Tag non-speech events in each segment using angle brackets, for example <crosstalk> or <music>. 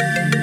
Thank you.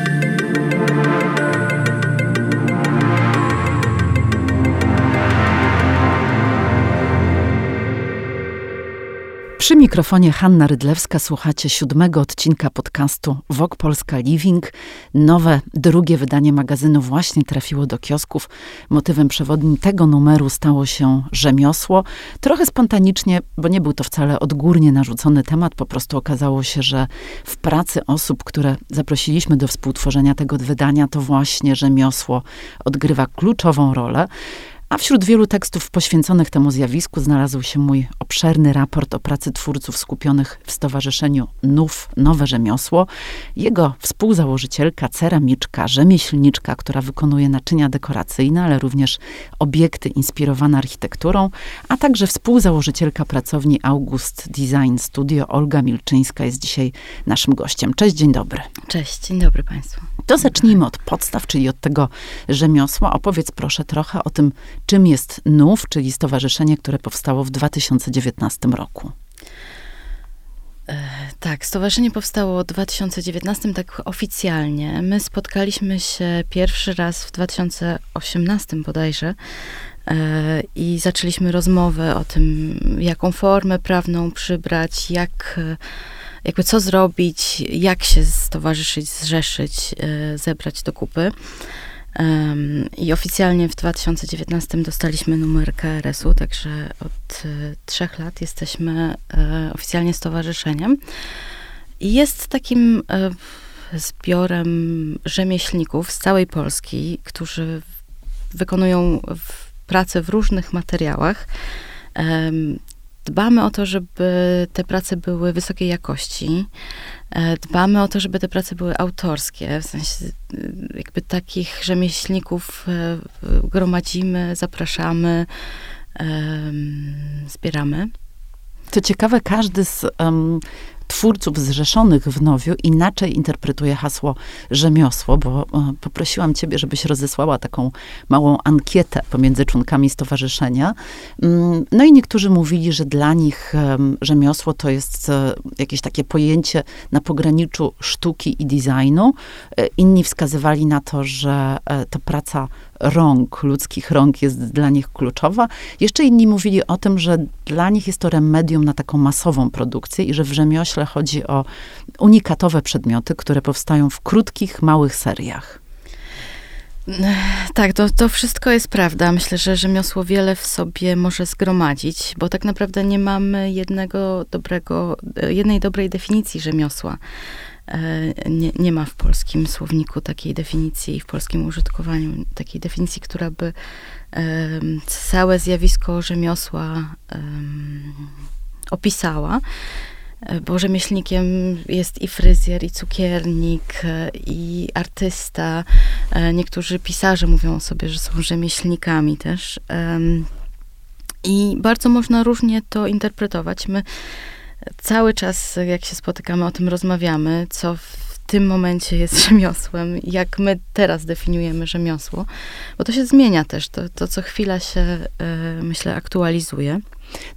Przy mikrofonie Hanna Rydlewska słuchacie siódmego odcinka podcastu Wok Polska Living. Nowe, drugie wydanie magazynu właśnie trafiło do kiosków. Motywem przewodnim tego numeru stało się rzemiosło. Trochę spontanicznie, bo nie był to wcale odgórnie narzucony temat, po prostu okazało się, że w pracy osób, które zaprosiliśmy do współtworzenia tego wydania, to właśnie rzemiosło odgrywa kluczową rolę. A wśród wielu tekstów poświęconych temu zjawisku znalazł się mój obszerny raport o pracy twórców skupionych w Stowarzyszeniu NUF Nowe Rzemiosło. Jego współzałożycielka, ceramiczka, rzemieślniczka, która wykonuje naczynia dekoracyjne, ale również obiekty inspirowane architekturą, a także współzałożycielka pracowni August Design Studio, Olga Milczyńska jest dzisiaj naszym gościem. Cześć, dzień dobry. Cześć, dzień dobry Państwu. To zacznijmy od podstaw, czyli od tego rzemiosła. Opowiedz proszę trochę o tym, czym jest NUF, czyli stowarzyszenie, które powstało w 2019 roku. E, tak, stowarzyszenie powstało w 2019, tak oficjalnie. My spotkaliśmy się pierwszy raz w 2018 bodajże e, i zaczęliśmy rozmowę o tym, jaką formę prawną przybrać, jak, jakby co zrobić, jak się stowarzyszyć, zrzeszyć, e, zebrać do kupy. I oficjalnie w 2019 dostaliśmy numer KRS-u, także od e, trzech lat jesteśmy e, oficjalnie stowarzyszeniem. I jest takim e, zbiorem rzemieślników z całej Polski, którzy wykonują pracę w różnych materiałach. Dbamy o to, żeby te prace były wysokiej jakości. E, dbamy o to, żeby te prace były autorskie, w sensie e, jakby takich rzemieślników e, gromadzimy, zapraszamy, zbieramy. Co ciekawe, każdy z um, twórców zrzeszonych w Nowiu inaczej interpretuje hasło rzemiosło, bo e, poprosiłam ciebie, żebyś rozesłała taką małą ankietę pomiędzy członkami stowarzyszenia. Mm, no i niektórzy mówili, że dla nich rzemiosło to jest e, jakieś takie pojęcie na pograniczu sztuki i designu. E, inni wskazywali na to, że to praca rąk, ludzkich rąk jest dla nich kluczowa. Jeszcze inni mówili o tym, że dla nich jest to remedium na taką masową produkcję i że w rzemiośle chodzi o unikatowe przedmioty, które powstają w krótkich, małych seriach. Tak, to, to wszystko jest prawda. Myślę, że rzemiosło wiele w sobie może zgromadzić, bo tak naprawdę nie mamy jednego dobrego, jednej dobrej definicji rzemiosła. E, nie, nie ma w polskim słowniku takiej definicji, w polskim użytkowaniu takiej definicji, która by całe zjawisko rzemiosła opisała bo rzemieślnikiem jest i fryzjer, i cukiernik, e, i artysta. Niektórzy pisarze mówią o sobie, że są rzemieślnikami też. I bardzo można różnie to interpretować. My cały czas, jak się spotykamy, o tym rozmawiamy, co w tym momencie jest <laughs> rzemiosłem, jak my teraz definiujemy rzemiosło, bo to się zmienia też, to, to co chwila się, y, myślę, aktualizuje.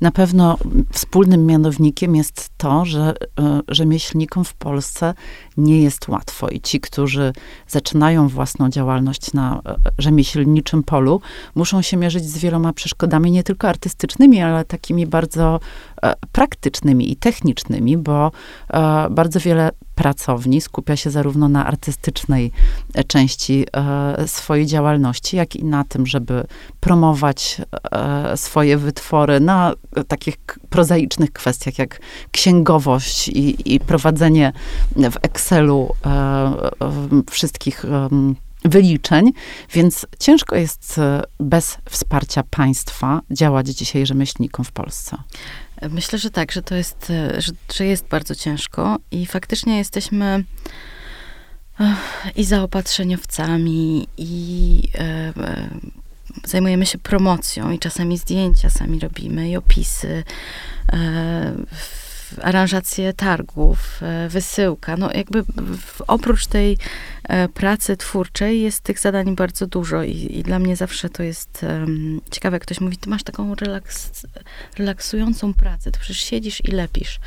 Na pewno wspólnym mianownikiem jest to, że e, rzemieślnikom w Polsce nie jest łatwo. I ci, którzy zaczynają własną działalność na e, rzemieślniczym polu, muszą się mierzyć z wieloma przeszkodami, nie tylko artystycznymi, ale takimi bardzo e, praktycznymi i technicznymi, bo bardzo wiele pracowni skupia się zarówno na artystycznej części swojej działalności, jak i na tym, żeby promować swoje wytwory na takich prozaicznych kwestiach, jak księgowość i, i prowadzenie w Excelu e, wszystkich wyliczeń, więc ciężko jest e, bez wsparcia państwa działać dzisiaj rzemieślnikom w Polsce. Myślę, że tak, że to jest, e, że, że jest bardzo ciężko i faktycznie jesteśmy i zaopatrzeniowcami, i zajmujemy się promocją i czasami zdjęcia sami robimy i opisy, aranżację targów, e, wysyłka. No jakby oprócz tej e, pracy twórczej jest tych zadań bardzo dużo i, i dla mnie zawsze to jest um, ciekawe, jak ktoś mówi, ty masz taką relaks, relaksującą pracę, to przecież siedzisz i lepisz.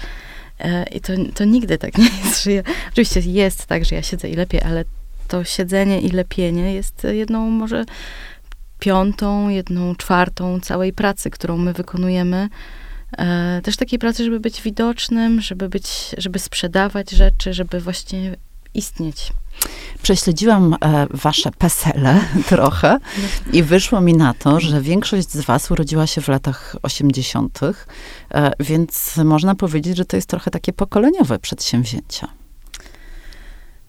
I to, to nigdy tak nie jest, że ja, oczywiście jest tak, że ja siedzę i lepiej, ale to siedzenie i lepienie jest jedną może piątą, jedną czwartą całej pracy, którą my wykonujemy. E, też takiej pracy, żeby być widocznym, żeby być, żeby sprzedawać rzeczy, żeby właśnie istnieć. Prześledziłam e, wasze pesele <laughs> trochę i wyszło mi na to, że większość z was urodziła się w latach 80., e, więc można powiedzieć, że to jest trochę takie pokoleniowe przedsięwzięcie.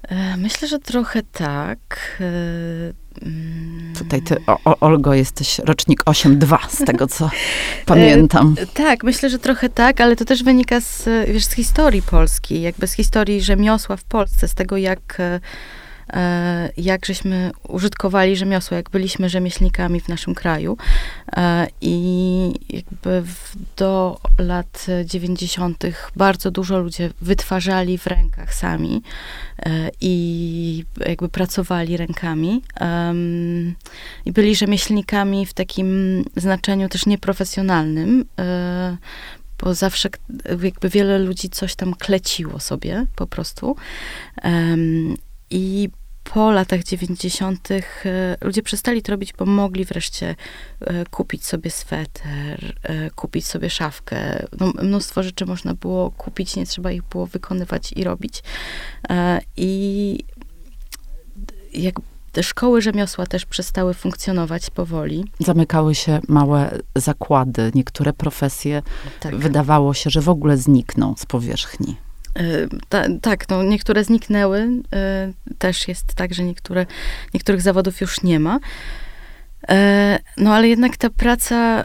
E, myślę, że trochę tak. E, mm. Tutaj ty, o, Olgo, jesteś rocznik 8-2, z tego co <laughs> pamiętam. E, tak, myślę, że trochę tak, ale to też wynika z, wiesz, z historii Polski, jakby z historii rzemiosła w Polsce, z tego jak jak żeśmy użytkowali rzemiosło, jak byliśmy rzemieślnikami w naszym kraju. E, I jakby do lat 90. bardzo dużo ludzie wytwarzali w rękach sami e, i jakby pracowali rękami. I byli rzemieślnikami w takim znaczeniu też nieprofesjonalnym, bo zawsze jakby wiele ludzi coś tam kleciło sobie po prostu. I po latach 90. E, ludzie przestali to robić, bo mogli wreszcie e, kupić sobie sweter, e, kupić sobie szafkę. No, mnóstwo rzeczy można było kupić, nie trzeba ich było wykonywać i robić. I jak te szkoły rzemiosła też przestały funkcjonować powoli. Zamykały się małe zakłady. Niektóre profesje tak. wydawało się, że w ogóle znikną z powierzchni. Y, ta, tak, no niektóre zniknęły. Y, też jest tak, że niektóre, niektórych zawodów już nie ma. Y, no ale jednak ta praca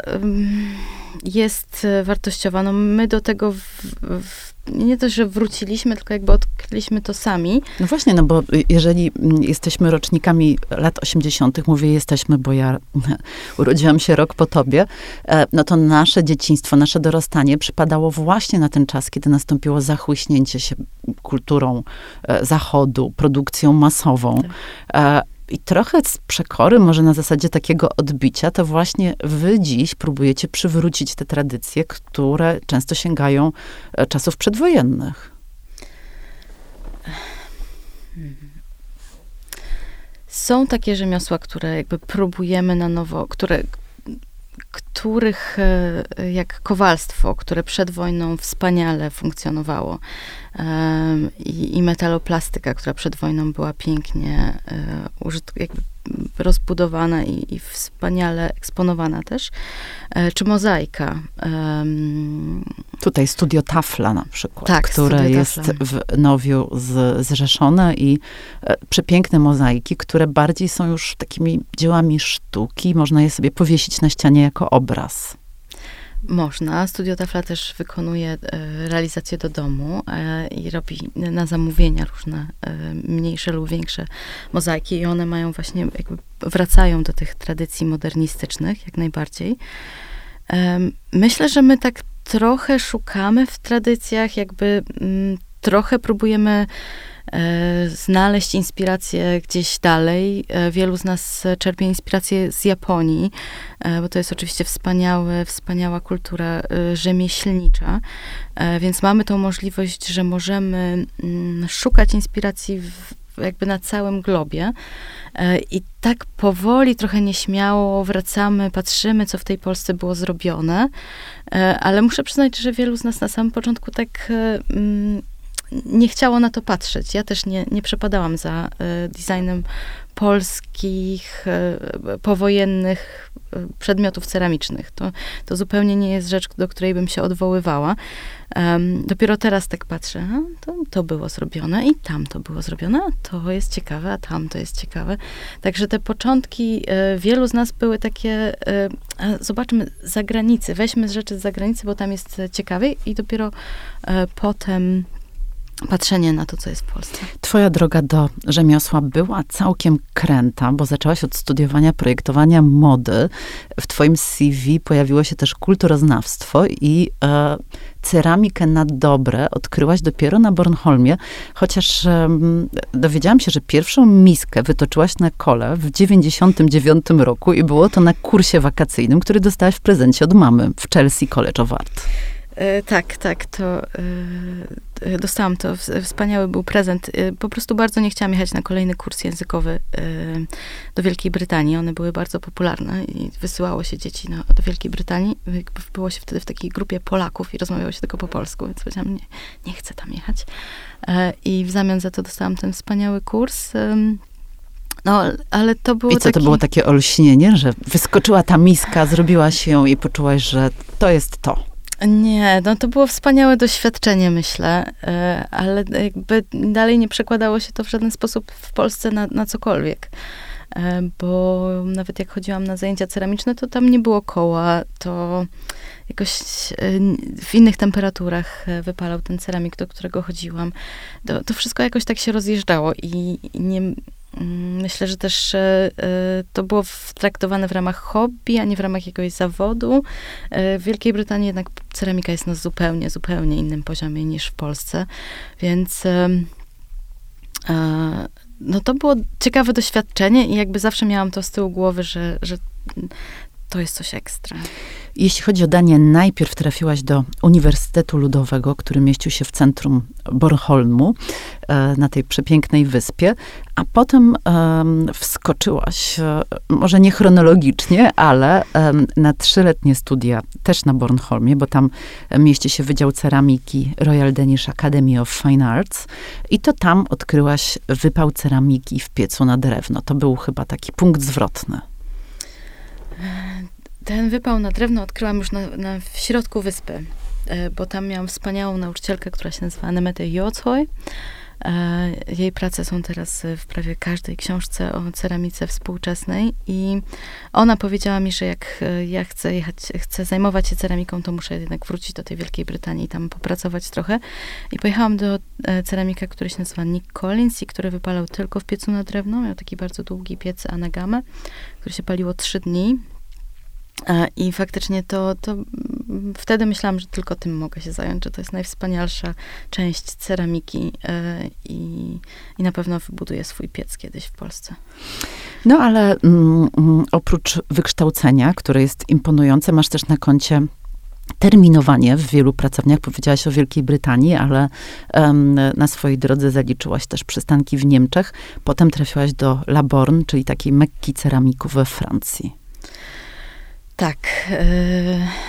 jest wartościowa. No, my do tego w, w nie to, że wróciliśmy, tylko jakby odkryliśmy to sami. No właśnie, no bo jeżeli jesteśmy rocznikami lat 80., mówię jesteśmy, bo ja <laughs> urodziłam się rok po tobie, e, no to nasze dzieciństwo, nasze dorastanie przypadało właśnie na ten czas, kiedy nastąpiło zachłyśnięcie się kulturą e, zachodu, produkcją masową. Tak. I trochę z przekory, może na zasadzie takiego odbicia, to właśnie wy dziś próbujecie przywrócić te tradycje, które często sięgają e, czasów przedwojennych. Są takie rzemiosła, które jakby próbujemy na nowo, które, których, e, jak kowalstwo, które przed wojną wspaniale funkcjonowało, i, i metaloplastyka, która przed wojną była pięknie e, użyt, jakby rozbudowana i, i, wspaniale eksponowana też, e, czy mozaika. Tutaj Studio Tafla na przykład, tak, które jest w Nowiu z, zrzeszone i e, przepiękne mozaiki, które bardziej są już takimi dziełami sztuki, można je sobie powiesić na ścianie jako obraz. Można. Studio Tafla też wykonuje e, realizację do domu e, i robi na zamówienia różne e, mniejsze lub większe mozaiki i one mają właśnie, jakby wracają do tych tradycji modernistycznych jak najbardziej. Myślę, że my tak trochę szukamy w tradycjach, jakby mm, trochę próbujemy znaleźć inspirację gdzieś dalej. E, wielu z nas czerpie inspirację z Japonii, e, bo to jest oczywiście wspaniałe, wspaniała kultura rzemieślnicza, więc mamy tą możliwość, że możemy mm, szukać inspiracji w, jakby na całym globie. I tak powoli, trochę nieśmiało wracamy, patrzymy, co w tej Polsce było zrobione. Ale muszę przyznać, że wielu z nas na samym początku tak mm, nie chciało na to patrzeć. Ja też nie, nie przepadałam za y, designem polskich, y, powojennych y, przedmiotów ceramicznych. To, to zupełnie nie jest rzecz, do której bym się odwoływała. Um, dopiero teraz tak patrzę, a, to, to było zrobione i tam to było zrobione, a to jest ciekawe, a tam to jest ciekawe. Także te początki wielu z nas były takie, zobaczmy z zagranicy, weźmy rzeczy z zagranicy, bo tam jest ciekawie i dopiero potem patrzenie na to, co jest w Polsce. Twoja droga do rzemiosła była całkiem kręta, bo zaczęłaś od studiowania projektowania mody. W twoim CV pojawiło się też kulturoznawstwo i e, ceramikę na dobre odkryłaś dopiero na Bornholmie, chociaż e, dowiedziałam się, że pierwszą miskę wytoczyłaś na kole w 99 roku i było to na kursie wakacyjnym, który dostałaś w prezencie od mamy w Chelsea College of Art. E, tak, tak, to e, dostałam to. Wspaniały był prezent. E, po prostu bardzo nie chciałam jechać na kolejny kurs językowy do Wielkiej Brytanii. One były bardzo popularne i wysyłało się dzieci na, do Wielkiej Brytanii. Było się wtedy w takiej grupie Polaków i rozmawiało się tylko po polsku, więc powiedziałam, nie, nie chcę tam jechać. I w zamian za to dostałam ten wspaniały kurs. No, ale to było I co, taki... to było takie olśnienie, że wyskoczyła ta miska, zrobiłaś ją i poczułaś, że to jest to? Nie, no to było wspaniałe doświadczenie, myślę, e, ale jakby dalej nie przekładało się to w żaden sposób w Polsce na, na cokolwiek. E, bo nawet jak chodziłam na zajęcia ceramiczne, to tam nie było koła, to jakoś e, w innych temperaturach wypalał ten ceramik, do którego chodziłam. To, to wszystko jakoś tak się rozjeżdżało i, nie, myślę, że też e, to było traktowane w ramach hobby, a nie w ramach jakiegoś zawodu. E, w Wielkiej Brytanii jednak ceramika jest na zupełnie, zupełnie innym poziomie niż w Polsce, więc e, no to było ciekawe doświadczenie i jakby zawsze miałam to z tyłu głowy, że, że to jest coś ekstra. Jeśli chodzi o Danię, najpierw trafiłaś do Uniwersytetu Ludowego, który mieścił się w centrum Bornholmu, e, na tej przepięknej wyspie, a potem wskoczyłaś, e, może nie chronologicznie, ale na trzyletnie studia też na Bornholmie, bo tam mieści się Wydział Ceramiki Royal Danish Academy of Fine Arts i to tam odkryłaś wypał ceramiki w piecu na drewno. To był chyba taki punkt zwrotny. Ten wypał na drewno odkryłam już na, na w środku wyspy, e, bo tam miałam wspaniałą nauczycielkę, która się nazywa Nemete Jocoy. E, jej prace są teraz w prawie każdej książce o ceramice współczesnej i ona powiedziała mi, że jak e, ja chcę jechać, chcę zajmować się ceramiką, to muszę jednak wrócić do tej Wielkiej Brytanii i tam popracować trochę. I pojechałam do ceramika, który się nazywa Nick Collins i który wypalał tylko w piecu na drewno. Miał taki bardzo długi piec anagamę, który się paliło trzy dni. I faktycznie to, to wtedy myślałam, że tylko tym mogę się zająć, że to jest najwspanialsza część ceramiki e, i, i na pewno wybuduję swój piec kiedyś w Polsce. No ale mm, mm, oprócz wykształcenia, które jest imponujące, masz też na koncie terminowanie w wielu pracowniach. Powiedziałaś o Wielkiej Brytanii, ale um, na swojej drodze zaliczyłaś też przystanki w Niemczech. Potem trafiłaś do Laborn, czyli takiej Mekki ceramików we Francji. Tak. E,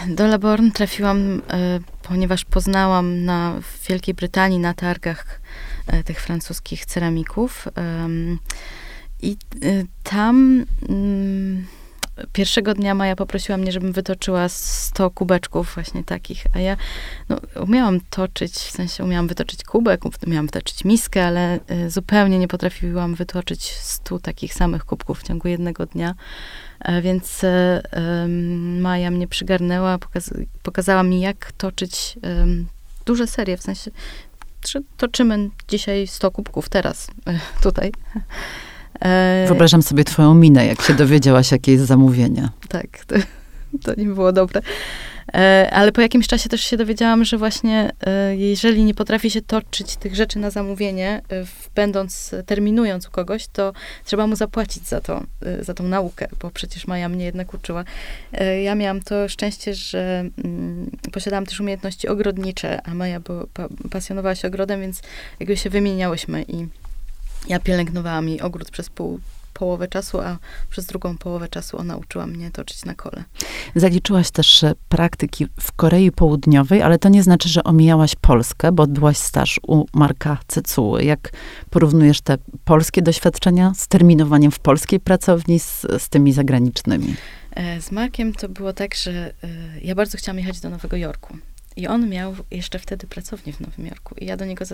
do Laborn trafiłam, e, ponieważ poznałam na, w Wielkiej Brytanii na targach e, tych francuskich ceramików. I tam mm, pierwszego dnia Maja poprosiła mnie, żebym wytoczyła 100 kubeczków właśnie takich, a ja no, umiałam toczyć, w sensie umiałam wytoczyć kubek, umiałam wytoczyć miskę, ale zupełnie nie potrafiłam wytoczyć 100 takich samych kubków w ciągu jednego dnia. E, więc e, Maja mnie przygarnęła, pokaz pokazała mi, jak toczyć duże serie, w sensie toczymy dzisiaj 100 kubków teraz, e, tutaj. Wyobrażam sobie twoją minę, jak się dowiedziałaś, jakie jest zamówienie. Tak, to, to nie było dobre. E, ale po jakimś czasie też się dowiedziałam, że właśnie e, jeżeli nie potrafi się toczyć tych rzeczy na zamówienie, e, będąc, terminując u kogoś, to trzeba mu zapłacić za to, za tą naukę, bo przecież Maja mnie jednak uczyła. Ja miałam to szczęście, że mm, posiadałam też umiejętności ogrodnicze, a Maja bo, pasjonowała się ogrodem, więc jakby się wymieniałyśmy i ja pielęgnowałam jej ogród przez pół połowę czasu, a przez drugą połowę czasu ona uczyła mnie toczyć na kole. Zaliczyłaś też e, praktyki w Korei Południowej, ale to nie znaczy, że omijałaś Polskę, bo odbyłaś staż u Marka Cecuły. Jak porównujesz te polskie doświadczenia z terminowaniem w polskiej pracowni z, z tymi zagranicznymi? E, z Markiem to było tak, że e, ja bardzo chciałam jechać do Nowego Jorku. I on miał jeszcze wtedy pracownię w Nowym Jorku. I ja do niego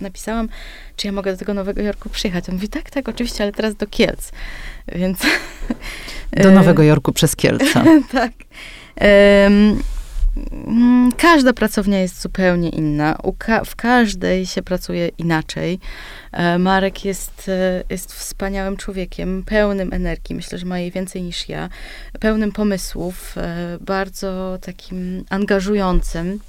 napisałam, czy ja mogę do tego Nowego Jorku przyjechać. On mówi, tak, tak, oczywiście, ale teraz do Kielc. Więc... Do Nowego Jorku przez Kielce. <laughs> tak. Um, każda pracownia jest zupełnie inna. Ka w każdej się pracuje inaczej. E, Marek jest, e, jest wspaniałym człowiekiem, pełnym energii. Myślę, że ma jej więcej niż ja. Pełnym pomysłów, e, bardzo takim angażującym.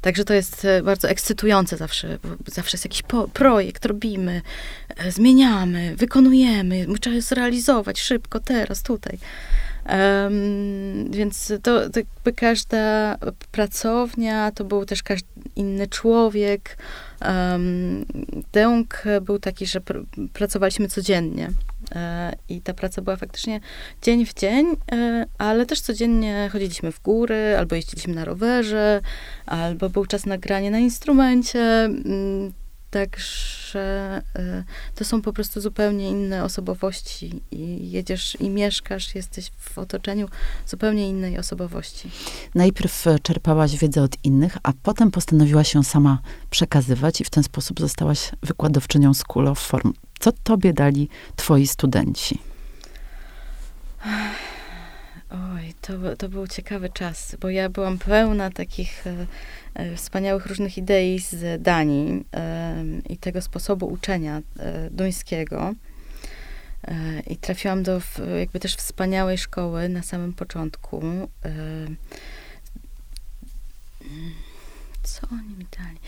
Także to jest bardzo ekscytujące zawsze. Zawsze jest jakiś projekt, robimy, zmieniamy, wykonujemy, trzeba zrealizować szybko, teraz, tutaj. Um, więc to, to jakby każda pracownia, to był też każdy inny człowiek. Um, był taki, że pr pracowaliśmy codziennie. E, I ta praca była faktycznie dzień w dzień, e, ale też codziennie chodziliśmy w góry, albo jeździliśmy na rowerze, albo był czas na granie na instrumencie. Także y, to są po prostu zupełnie inne osobowości i jedziesz i mieszkasz, jesteś w otoczeniu zupełnie innej osobowości. Najpierw e, czerpałaś wiedzę od innych, a potem postanowiłaś ją sama przekazywać i w ten sposób zostałaś wykładowczynią School of Form. Co tobie dali twoi studenci? To, to był ciekawy czas, bo ja byłam pełna takich e, e, wspaniałych różnych idei z Danii e, i tego sposobu uczenia e, duńskiego. E, I trafiłam do w, jakby też wspaniałej szkoły na samym początku. E, co oni mi dali?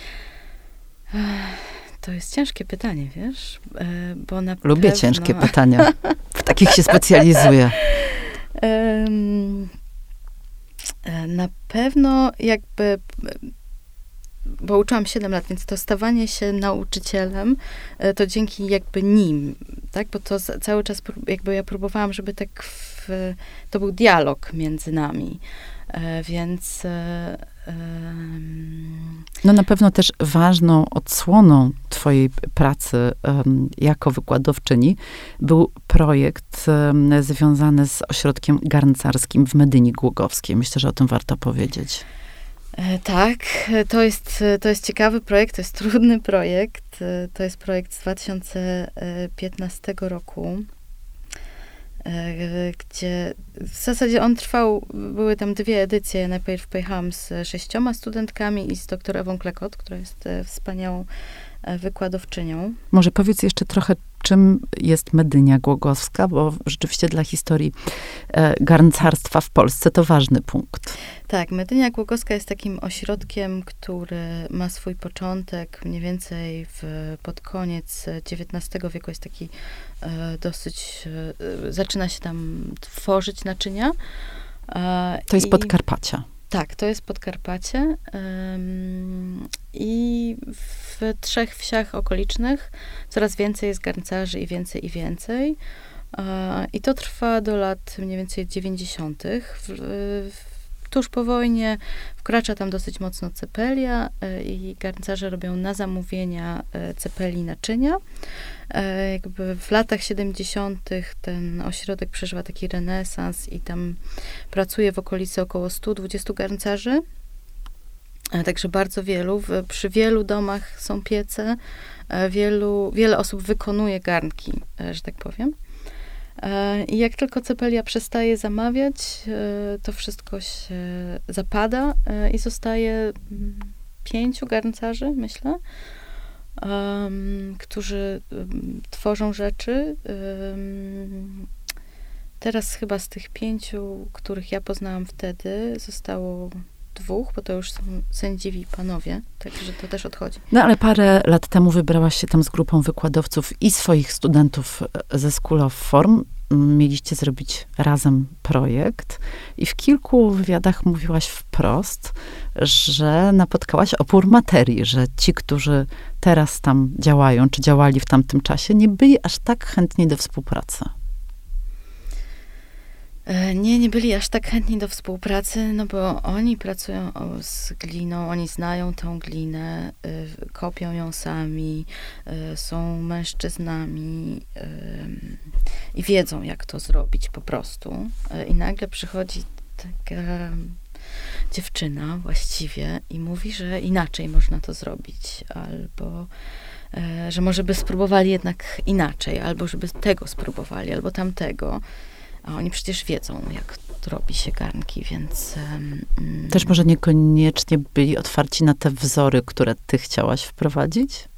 To jest ciężkie pytanie, wiesz? Bo na Lubię pewno... ciężkie pytania. W takich się specjalizuję. <laughs> Na pewno jakby, bo uczyłam 7 lat, więc to stawanie się nauczycielem, e, to dzięki jakby nim, tak? Bo to cały czas jakby ja próbowałam, żeby tak w, to był dialog między nami. E, więc e, no na pewno też ważną odsłoną twojej pracy jako wykładowczyni był projekt związany z ośrodkiem garncarskim w Medyni Głogowskiej. Myślę, że o tym warto powiedzieć. E, tak, to jest, to jest ciekawy projekt, to jest trudny projekt. E, to jest projekt z 2015 roku. E, gdzie w zasadzie on trwał, były tam dwie edycje. Najpierw pojechałam z sześcioma studentkami i z doktor Ewą Klekot, która jest e, wspaniałą e, wykładowczynią. Może powiedz jeszcze trochę, czym jest Medynia Głogowska, bo rzeczywiście dla historii e, garncarstwa w Polsce to ważny punkt. Tak, Medynia Głogowska jest takim ośrodkiem, który ma swój początek mniej więcej w, pod koniec XIX wieku. Jest taki e, dosyć, e, zaczyna się tam tworzyć naczynia. E, to jest I, Podkarpacia. Tak, to jest Podkarpacie. Um, I w trzech wsiach okolicznych coraz więcej jest garncarzy i więcej i więcej. I to trwa do lat mniej więcej 90. W, w, tuż po wojnie wkracza tam dosyć mocno cepelia y, i garncarze robią na zamówienia y, cepeli naczynia. E, jakby w latach 70. ten ośrodek przeżywa taki renesans i tam pracuje w okolicy około 120 garncarzy. E, także bardzo wielu. W, przy wielu domach są piece. E, wielu, wiele osób wykonuje garnki, że tak powiem. I jak tylko cepelia przestaje zamawiać, to wszystko się zapada i zostaje mm, pięciu garncarzy, myślę którzy tworzą rzeczy. Teraz chyba z tych pięciu, których ja poznałam wtedy, zostało dwóch, bo to już są sędziwi panowie, także to też odchodzi. No ale parę lat temu wybrałaś się tam z grupą wykładowców i swoich studentów e, ze School of Form mieliście zrobić razem projekt i w kilku wywiadach mówiłaś wprost, że napotkałaś opór materii, że ci, którzy teraz tam działają, czy działali w tamtym czasie, nie byli aż tak chętni do współpracy. E, nie, nie byli aż tak chętni do współpracy, no bo oni pracują z gliną, oni znają tą glinę, y, kopią ją sami, y, są mężczyznami y, i wiedzą, jak to zrobić po prostu. I nagle przychodzi taka dziewczyna właściwie i mówi, że inaczej można to zrobić, albo że może by spróbowali jednak inaczej, albo żeby tego spróbowali, albo tamtego. A oni przecież wiedzą, jak robi się garnki, więc. Um, Też może niekoniecznie byli otwarci na te wzory, które ty chciałaś wprowadzić?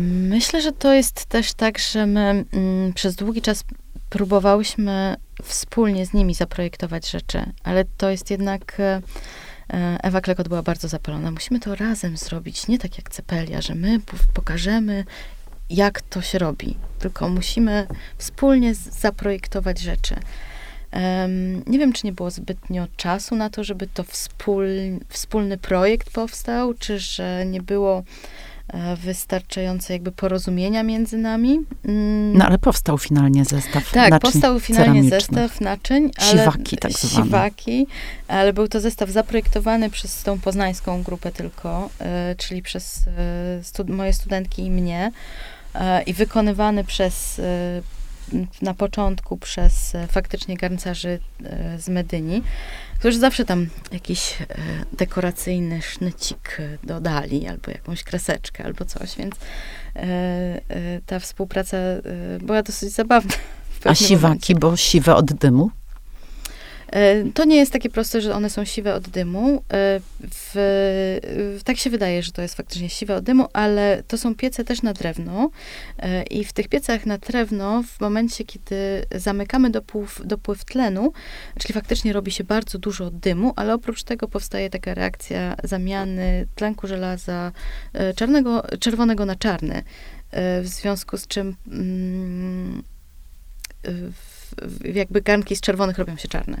Myślę, że to jest też tak, że my mm, przez długi czas próbowałyśmy wspólnie z nimi zaprojektować rzeczy, ale to jest jednak. E, Ewa Klekot była bardzo zapalona. Musimy to razem zrobić, nie tak jak Cepelia, że my pokażemy jak to się robi, tylko musimy wspólnie zaprojektować rzeczy. Um, nie wiem, czy nie było zbytnio czasu na to, żeby to wspól, wspólny projekt powstał, czy że nie było E, wystarczające jakby porozumienia między nami. Mm. No ale powstał finalnie zestaw Tak, naczyń powstał finalnie zestaw naczyń. Ale, siwaki tak zwane. Siwaki, ale był to zestaw zaprojektowany przez tą poznańską grupę tylko, y, czyli przez y, stud moje studentki i mnie i wykonywany przez na początku przez faktycznie garncarzy z Medyni którzy zawsze tam jakiś e, dekoracyjny sznycik e, dodali, albo jakąś kreseczkę, albo coś, więc e, e, ta współpraca e, była dosyć zabawna. A siwaki, momencie. bo siwe od dymu? E, to nie jest takie proste, że one są siwe od dymu. E, w, tak się wydaje, że to jest faktycznie siwe od dymu, ale to są piece też na drewno. E, I w tych piecach na drewno, w momencie, kiedy zamykamy dopływ, dopływ tlenu, czyli faktycznie robi się bardzo dużo dymu, ale oprócz tego powstaje taka reakcja zamiany tlenku żelaza czarnego, czerwonego na czarny. W związku z czym mm, jakby garnki z czerwonych robią się czarne.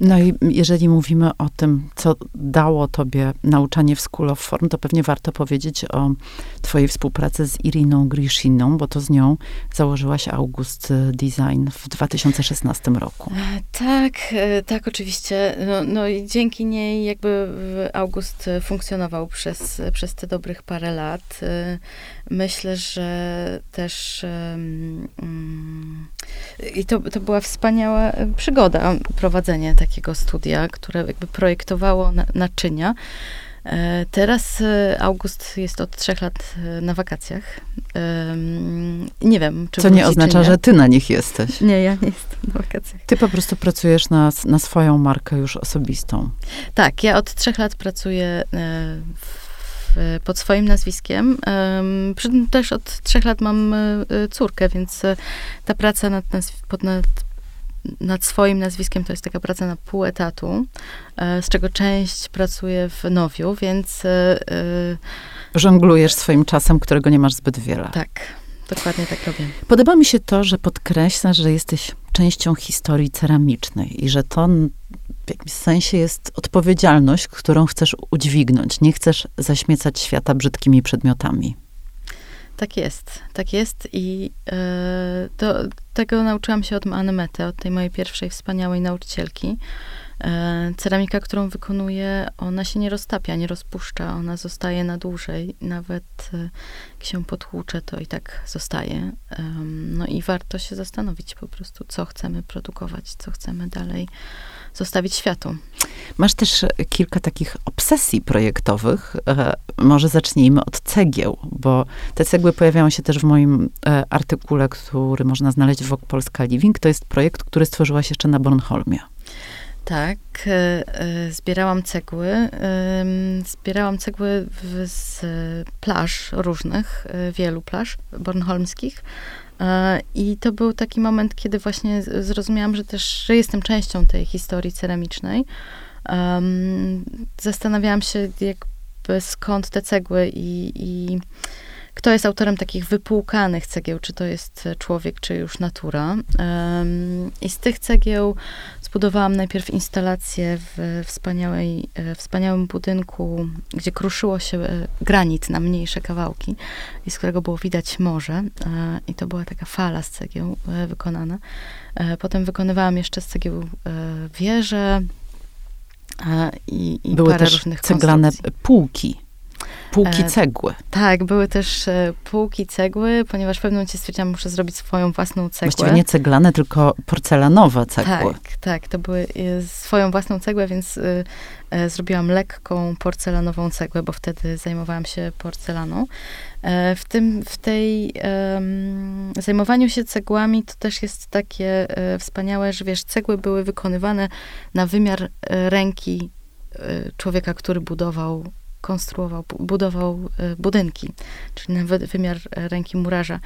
No i jeżeli mówimy o tym, co dało tobie nauczanie w School of Form, to pewnie warto powiedzieć o twojej współpracy z Iriną Grishiną, bo to z nią założyłaś August Design w 2016 roku. E, tak, e, tak, oczywiście. No, no i dzięki niej jakby August funkcjonował przez, przez te dobrych parę lat. E, myślę, że też um, i to, to była wspaniała przygoda, prowadzenie takiego studia, które jakby projektowało na, naczynia. E, teraz e, August jest od trzech lat e, na wakacjach. Nie wiem, czy Co nie oznacza, nie. że ty na nich jesteś. Nie, ja nie jestem na wakacjach. Ty po prostu pracujesz na, na swoją markę już osobistą. Tak, ja od trzech lat pracuję w pod swoim nazwiskiem. Przy tym też od trzech lat mam córkę, więc ta praca nad, pod, nad nad swoim nazwiskiem to jest taka praca na pół etatu, e, z czego część pracuje w Nowiu, więc... E, e, Żonglujesz swoim czasem, którego nie masz zbyt wiele. Tak, dokładnie tak robię. Podoba mi się to, że podkreślasz, że jesteś częścią historii ceramicznej i że to w jakimś sensie jest odpowiedzialność, którą chcesz udźwignąć. Nie chcesz zaśmiecać świata brzydkimi przedmiotami. Tak jest, tak jest i e, to, tego nauczyłam się od Anny od tej mojej pierwszej wspaniałej nauczycielki. E, ceramika, którą wykonuję, ona się nie roztapia, nie rozpuszcza, ona zostaje na dłużej. Nawet e, jak się potłucze, to i tak zostaje. no i warto się zastanowić po prostu, co chcemy produkować, co chcemy dalej zostawić światu. Masz też kilka takich obsesji projektowych. E, może zacznijmy od cegieł, bo te cegły pojawiają się też w moim artykule, który można znaleźć w Polska Living. To jest projekt, który stworzyłaś jeszcze na Bornholmie. Tak, e, zbierałam cegły. Zbierałam cegły z plaż różnych, wielu plaż bornholmskich. E, I to był taki moment, kiedy właśnie zrozumiałam, że też że jestem częścią tej historii ceramicznej. Zastanawiałam się, jakby skąd te cegły i, i kto jest autorem takich wypłukanych cegieł, czy to jest człowiek, czy już natura. I z tych cegieł zbudowałam najpierw instalację w wspaniałej, e, wspaniałym budynku, gdzie kruszyło się e, granit na mniejsze kawałki i z którego było widać morze. E, I to była taka fala z cegieł wykonana. Potem wykonywałam jeszcze z cegieł wieże i, i Były też ceglane półki Półki e, cegły. tak, były też e, półki cegły, ponieważ w pewnym momencie stwierdziłam, muszę zrobić swoją własną cegłę. Właściwie nie ceglane, tylko porcelanowe cegły. Tak, tak, to były e, swoją własną cegłę, więc zrobiłam lekką porcelanową cegłę, bo wtedy zajmowałam się porcelaną. w tym, w tej zajmowaniu się cegłami to też jest takie wspaniałe, że wiesz, cegły były wykonywane na wymiar ręki człowieka, który budował konstruował, budował e, budynki, czyli na wymiar ręki murarza.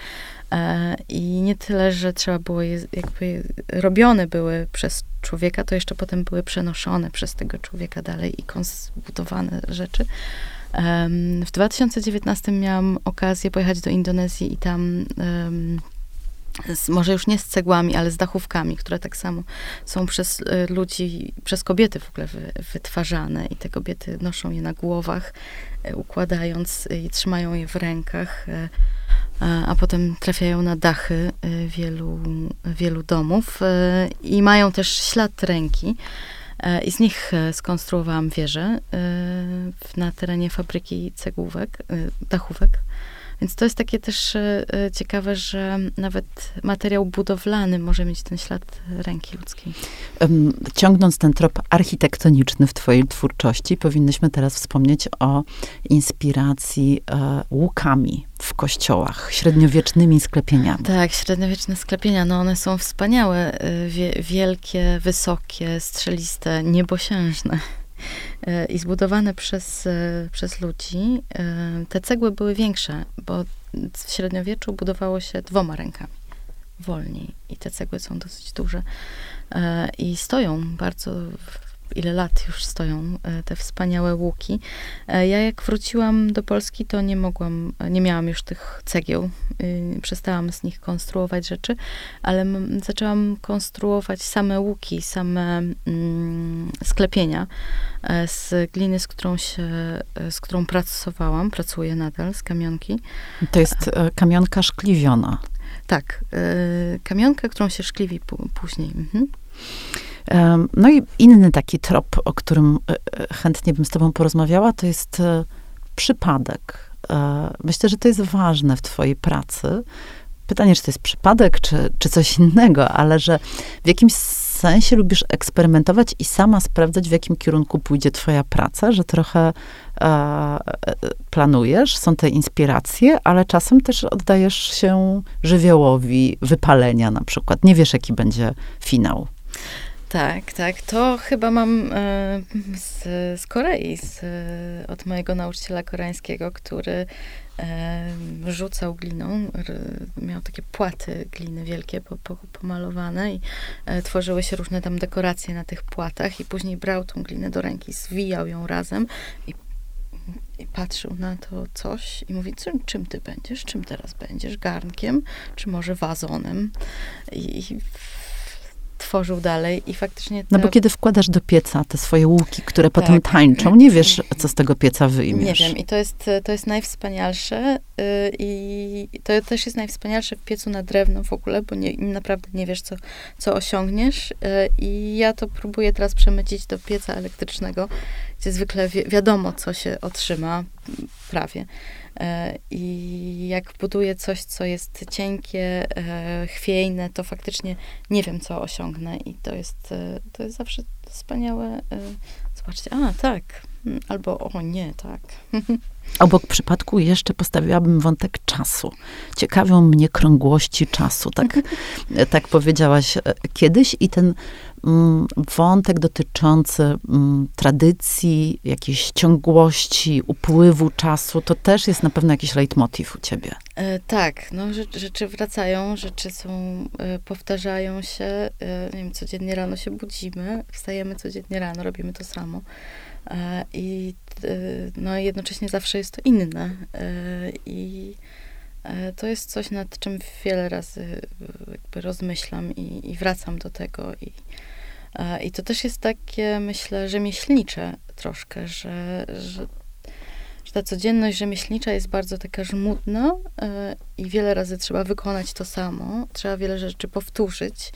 E, I nie tyle, że trzeba było je, jakby robione były przez człowieka, to jeszcze potem były przenoszone przez tego człowieka dalej i konstruowane rzeczy. W 2019 miałam okazję pojechać do Indonezji i tam z, może już nie z cegłami, ale z dachówkami, które tak samo są przez y, ludzi, przez kobiety w ogóle wy, wytwarzane i te kobiety noszą je na głowach, y, układając i trzymają je w rękach, y, a potem trafiają na dachy wielu, wielu domów i mają też ślad ręki. I z nich skonstruowałam wieżę na terenie fabryki cegłówek, dachówek. Więc to jest takie też e, e, ciekawe, że nawet materiał budowlany może mieć ten ślad ręki ludzkiej. Ciągnąc ten trop architektoniczny w twojej twórczości, powinnyśmy teraz wspomnieć o inspiracji e, łukami w kościołach, średniowiecznymi sklepieniami. Tak, średniowieczne sklepienia, no one są wspaniałe, wie, wielkie, wysokie, strzeliste, niebosiężne. E, i zbudowane przez, e, przez ludzi. E, te cegły były większe, bo w średniowieczu budowało się dwoma rękami, wolniej. I te cegły są dosyć duże i stoją bardzo ile lat już stoją e, te wspaniałe łuki. E, ja jak wróciłam do Polski, to nie mogłam, nie miałam już tych cegieł. Y, przestałam z nich konstruować rzeczy, ale zaczęłam konstruować same łuki, same mm, sklepienia e, z gliny, z którą się, z którą pracowałam, pracuję nadal, z kamionki. To jest kamionka szkliwiona. Tak, kamionka, którą się szkliwi później. Mhm. No i inny taki trop, o którym e, e, chętnie bym z tobą porozmawiała, to jest e, przypadek. Myślę, że to jest ważne w twojej pracy. Pytanie, czy to jest przypadek, czy, czy coś innego, ale że w jakimś sensie lubisz eksperymentować i sama sprawdzać, w jakim kierunku pójdzie twoja praca, że trochę e, planujesz, są te inspiracje, ale czasem też oddajesz się żywiołowi wypalenia na przykład. Nie wiesz, jaki będzie finał. Tak, tak. To chyba mam e, z, z Korei, z, od mojego nauczyciela koreańskiego, który e, rzucał gliną. miał takie płaty gliny wielkie, po, po, pomalowane i e, tworzyły się różne tam dekoracje na tych płatach i później brał tą glinę do ręki, zwijał ją razem i i patrzył na to coś i mówi, czym, czym ty będziesz? Czym teraz będziesz? Garnkiem? Czy może wazonem? I, i tworzył dalej i faktycznie... No bo kiedy wkładasz do pieca te swoje łuki, które tak. potem tańczą, nie wiesz, co z tego pieca wyjmiesz. Nie wiem i to jest, to jest najwspanialsze yy, i to też jest najwspanialsze w piecu na drewno w ogóle, bo nie, naprawdę nie wiesz, co, co osiągniesz yy, i ja to próbuję teraz przemycić do pieca elektrycznego, gdzie zwykle wi wiadomo, co się otrzyma, prawie. E, I jak buduję coś, co jest cienkie, e, chwiejne, to faktycznie nie wiem, co osiągnę. I to jest, e, to jest zawsze wspaniałe. Zobaczcie, a tak, mm, albo o nie, tak. <laughs> Obok przypadku jeszcze postawiłabym wątek czasu. Ciekawią mnie krągłości czasu, tak, <laughs> tak powiedziałaś kiedyś i ten Mm, wątek dotyczący mm, tradycji, jakiejś ciągłości, upływu czasu, to też jest na pewno jakiś leitmotiv u ciebie. E, tak, no rzeczy wracają, rzeczy są, e, powtarzają się, e, nie wiem, codziennie rano się budzimy, wstajemy codziennie rano, robimy to samo. E, I e, no, jednocześnie zawsze jest to inne. E, I to jest coś, nad czym wiele razy jakby rozmyślam i, i wracam do tego i, I to też jest takie, myślę, rzemieślnicze troszkę, że, że, że ta codzienność rzemieślnicza jest bardzo taka żmudna i wiele razy trzeba wykonać to samo, trzeba wiele rzeczy powtórzyć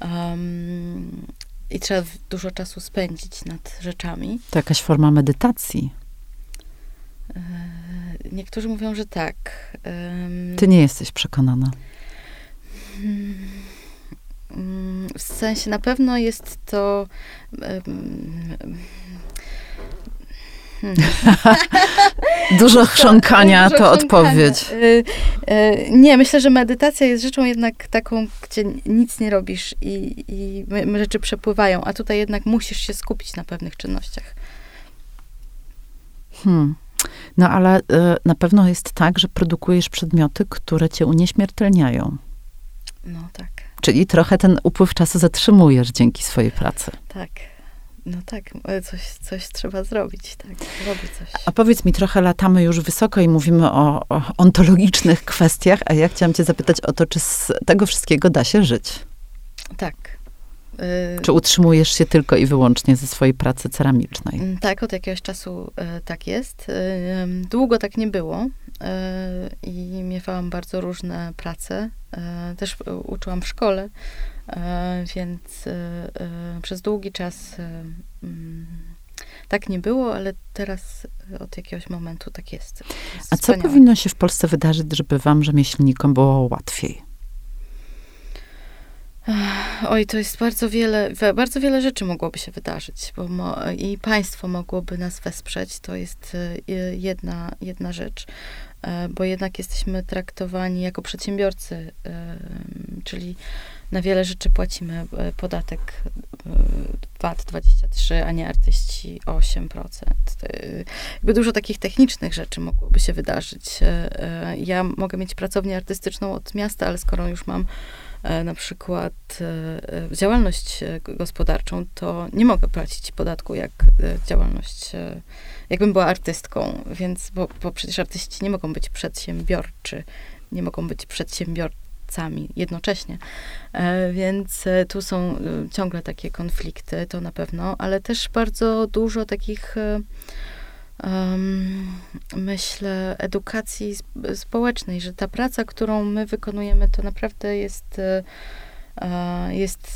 um, i trzeba dużo czasu spędzić nad rzeczami. To jakaś forma medytacji. E, niektórzy mówią, że tak. Ty nie jesteś przekonana. Hmm. Mm, w sensie na pewno jest to. <laughs> Dużo chrząkania Dużo to chrząkania. odpowiedź. Y, y, nie, myślę, że medytacja jest rzeczą jednak taką, gdzie nic nie robisz i, i rzeczy przepływają, a tutaj jednak musisz się skupić na pewnych czynnościach. Hmm. No ale y, na pewno jest tak, że produkujesz przedmioty, które cię unieśmiertelniają. No tak. Czyli trochę ten upływ czasu zatrzymujesz dzięki swojej pracy. Tak. No tak, e, coś, coś trzeba zrobić, tak, robię coś. A powiedz mi, trochę latamy już wysoko i mówimy o, o ontologicznych <laughs> kwestiach, a ja chciałam cię zapytać o to, czy z tego wszystkiego da się żyć? Tak. Y, czy utrzymujesz się tylko i wyłącznie ze swojej pracy ceramicznej? Mm, tak, od jakiegoś czasu e, tak jest. Długo tak nie było i miewałam bardzo różne prace. Też uczyłam w szkole, E, więc e, e, przez długi czas mm, tak nie było, ale teraz od jakiegoś momentu tak jest. jest A co powinno się w Polsce wydarzyć, żeby wam, rzemieślnikom, było łatwiej? Oj, to jest bardzo wiele, bardzo wiele rzeczy mogłoby się wydarzyć, bo mo, i państwo mogłoby nas wesprzeć. To jest jedna, jedna rzecz, bo jednak jesteśmy traktowani jako przedsiębiorcy, czyli na wiele rzeczy płacimy e, podatek e, VAT 23, a nie artyści 8%. Jakby dużo takich technicznych rzeczy mogłoby się wydarzyć. E, ja mogę mieć pracownię artystyczną od miasta, ale skoro już mam na przykład działalność gospodarczą, to nie mogę płacić podatku jak działalność, jakbym była artystką, więc, bo, bo przecież artyści nie mogą być przedsiębiorczy, nie mogą być przedsiębiorcy jednocześnie. E, więc e, tu są e, ciągle takie konflikty, to na pewno, ale też bardzo dużo takich um, myślę, edukacji społecznej, że ta praca, którą my wykonujemy, to naprawdę jest, jest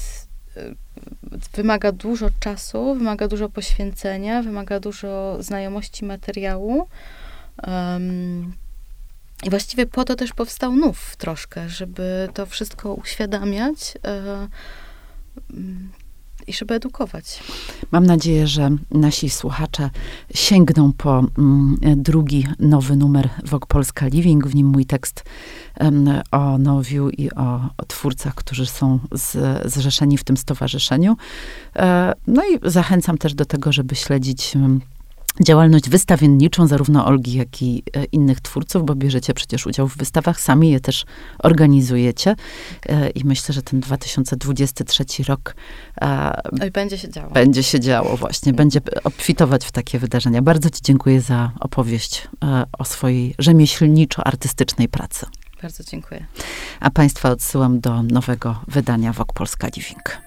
wymaga dużo czasu, wymaga dużo poświęcenia, wymaga dużo znajomości materiału. Um, i właściwie po to też powstał nów troszkę, żeby to wszystko uświadamiać e, i żeby edukować. Mam nadzieję, że nasi słuchacze sięgną po mm, drugi nowy numer Wok Polska Living. W nim mój tekst o Nowiu i o, o twórcach, którzy są z, zrzeszeni w tym stowarzyszeniu. E, no i zachęcam też do tego, żeby śledzić działalność wystawienniczą zarówno Olgi, jak i e, innych twórców, bo bierzecie przecież udział w wystawach, sami je też organizujecie. E, I myślę, że ten 2023 rok Oj, będzie się działo. Będzie się działo, właśnie. Będzie obfitować w takie wydarzenia. Bardzo Ci dziękuję za opowieść e, o swojej rzemieślniczo-artystycznej pracy. Bardzo dziękuję. A Państwa odsyłam do nowego wydania Wok Polska Living.